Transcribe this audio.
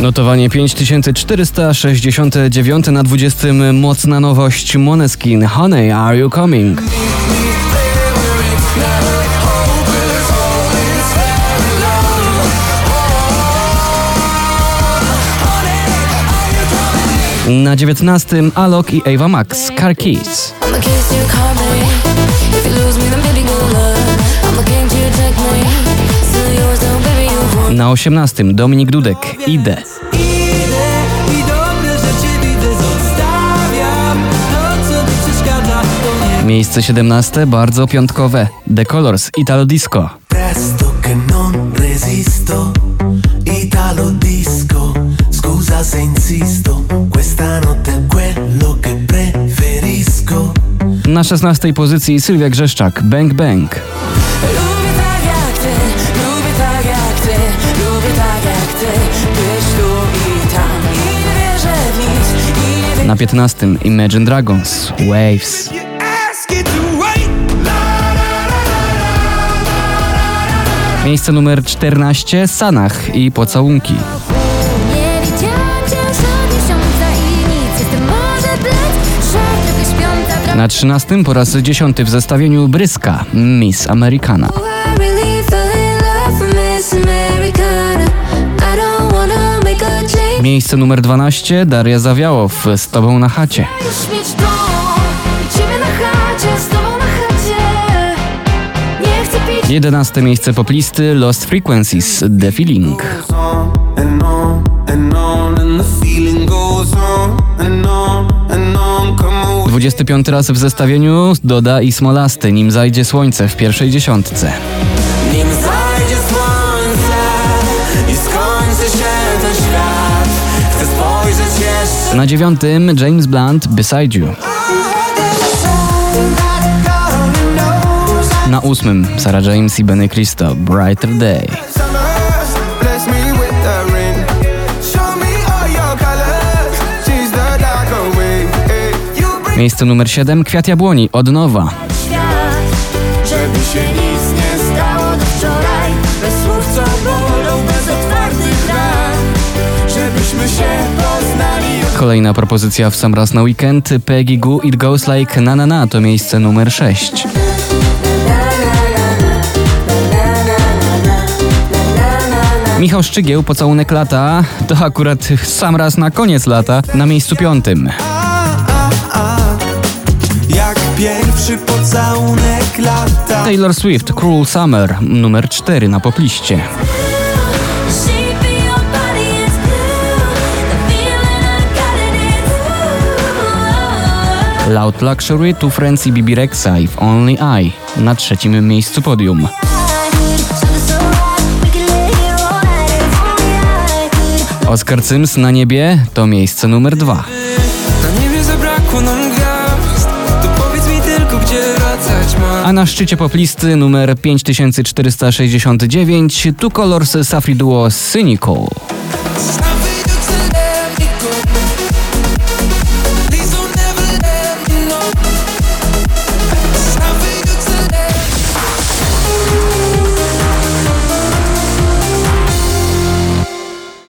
Notowanie 5469 na 20. Mocna nowość Moneskin. Honey, are you coming? Na 19. Alok i Ava Max. Car Keys. Na 18. Dominik Dudek. Idę. Miejsce 17. Bardzo piątkowe. The Colors. Italo Disco. Na 16. pozycji Sylwia Grzeszczak. Bang Bang. Na 15. Imagine Dragons. Waves. Miejsce numer 14. Sanach i Pocałunki. Na 13. po raz 10 w zestawieniu Bryska. Miss Americana. Miejsce numer 12. Daria Zawiałow. Z Tobą na chacie. 11. miejsce poplisty Lost Frequencies. The Feeling. on. 25 raz w zestawieniu Doda i Smolasty. Nim zajdzie słońce w pierwszej dziesiątce. Na dziewiątym James Blunt Beside You. Na ósmym Sarah James i Benny Cristo Brighter Day. Miejsce numer 7 Kwiat Jabłoni od nowa. żeby się nic nie stało wczoraj. Bez słów, co bolą, bez otwartych ran. Żebyśmy się poznali. Kolejna propozycja w sam raz na weekend Peggy Goo It Goes Like Na Na Na to miejsce numer 6. Michał Szczygieł, Pocałunek Lata, to akurat sam raz na koniec lata, na miejscu piątym. jak pierwszy pocałunek lata. Taylor Swift, Cruel Summer, numer 4 na popliście. Loud Luxury, Friends i Bibi Rexa If Only I na trzecim miejscu podium. Oscar Sims na niebie to miejsce numer 2. Na niebie zabrakło nam gwiazd. To powiedz mi tylko, gdzie wracać mam. A na szczycie poplisty numer 5469 Two Colors Safri Duo Cynical.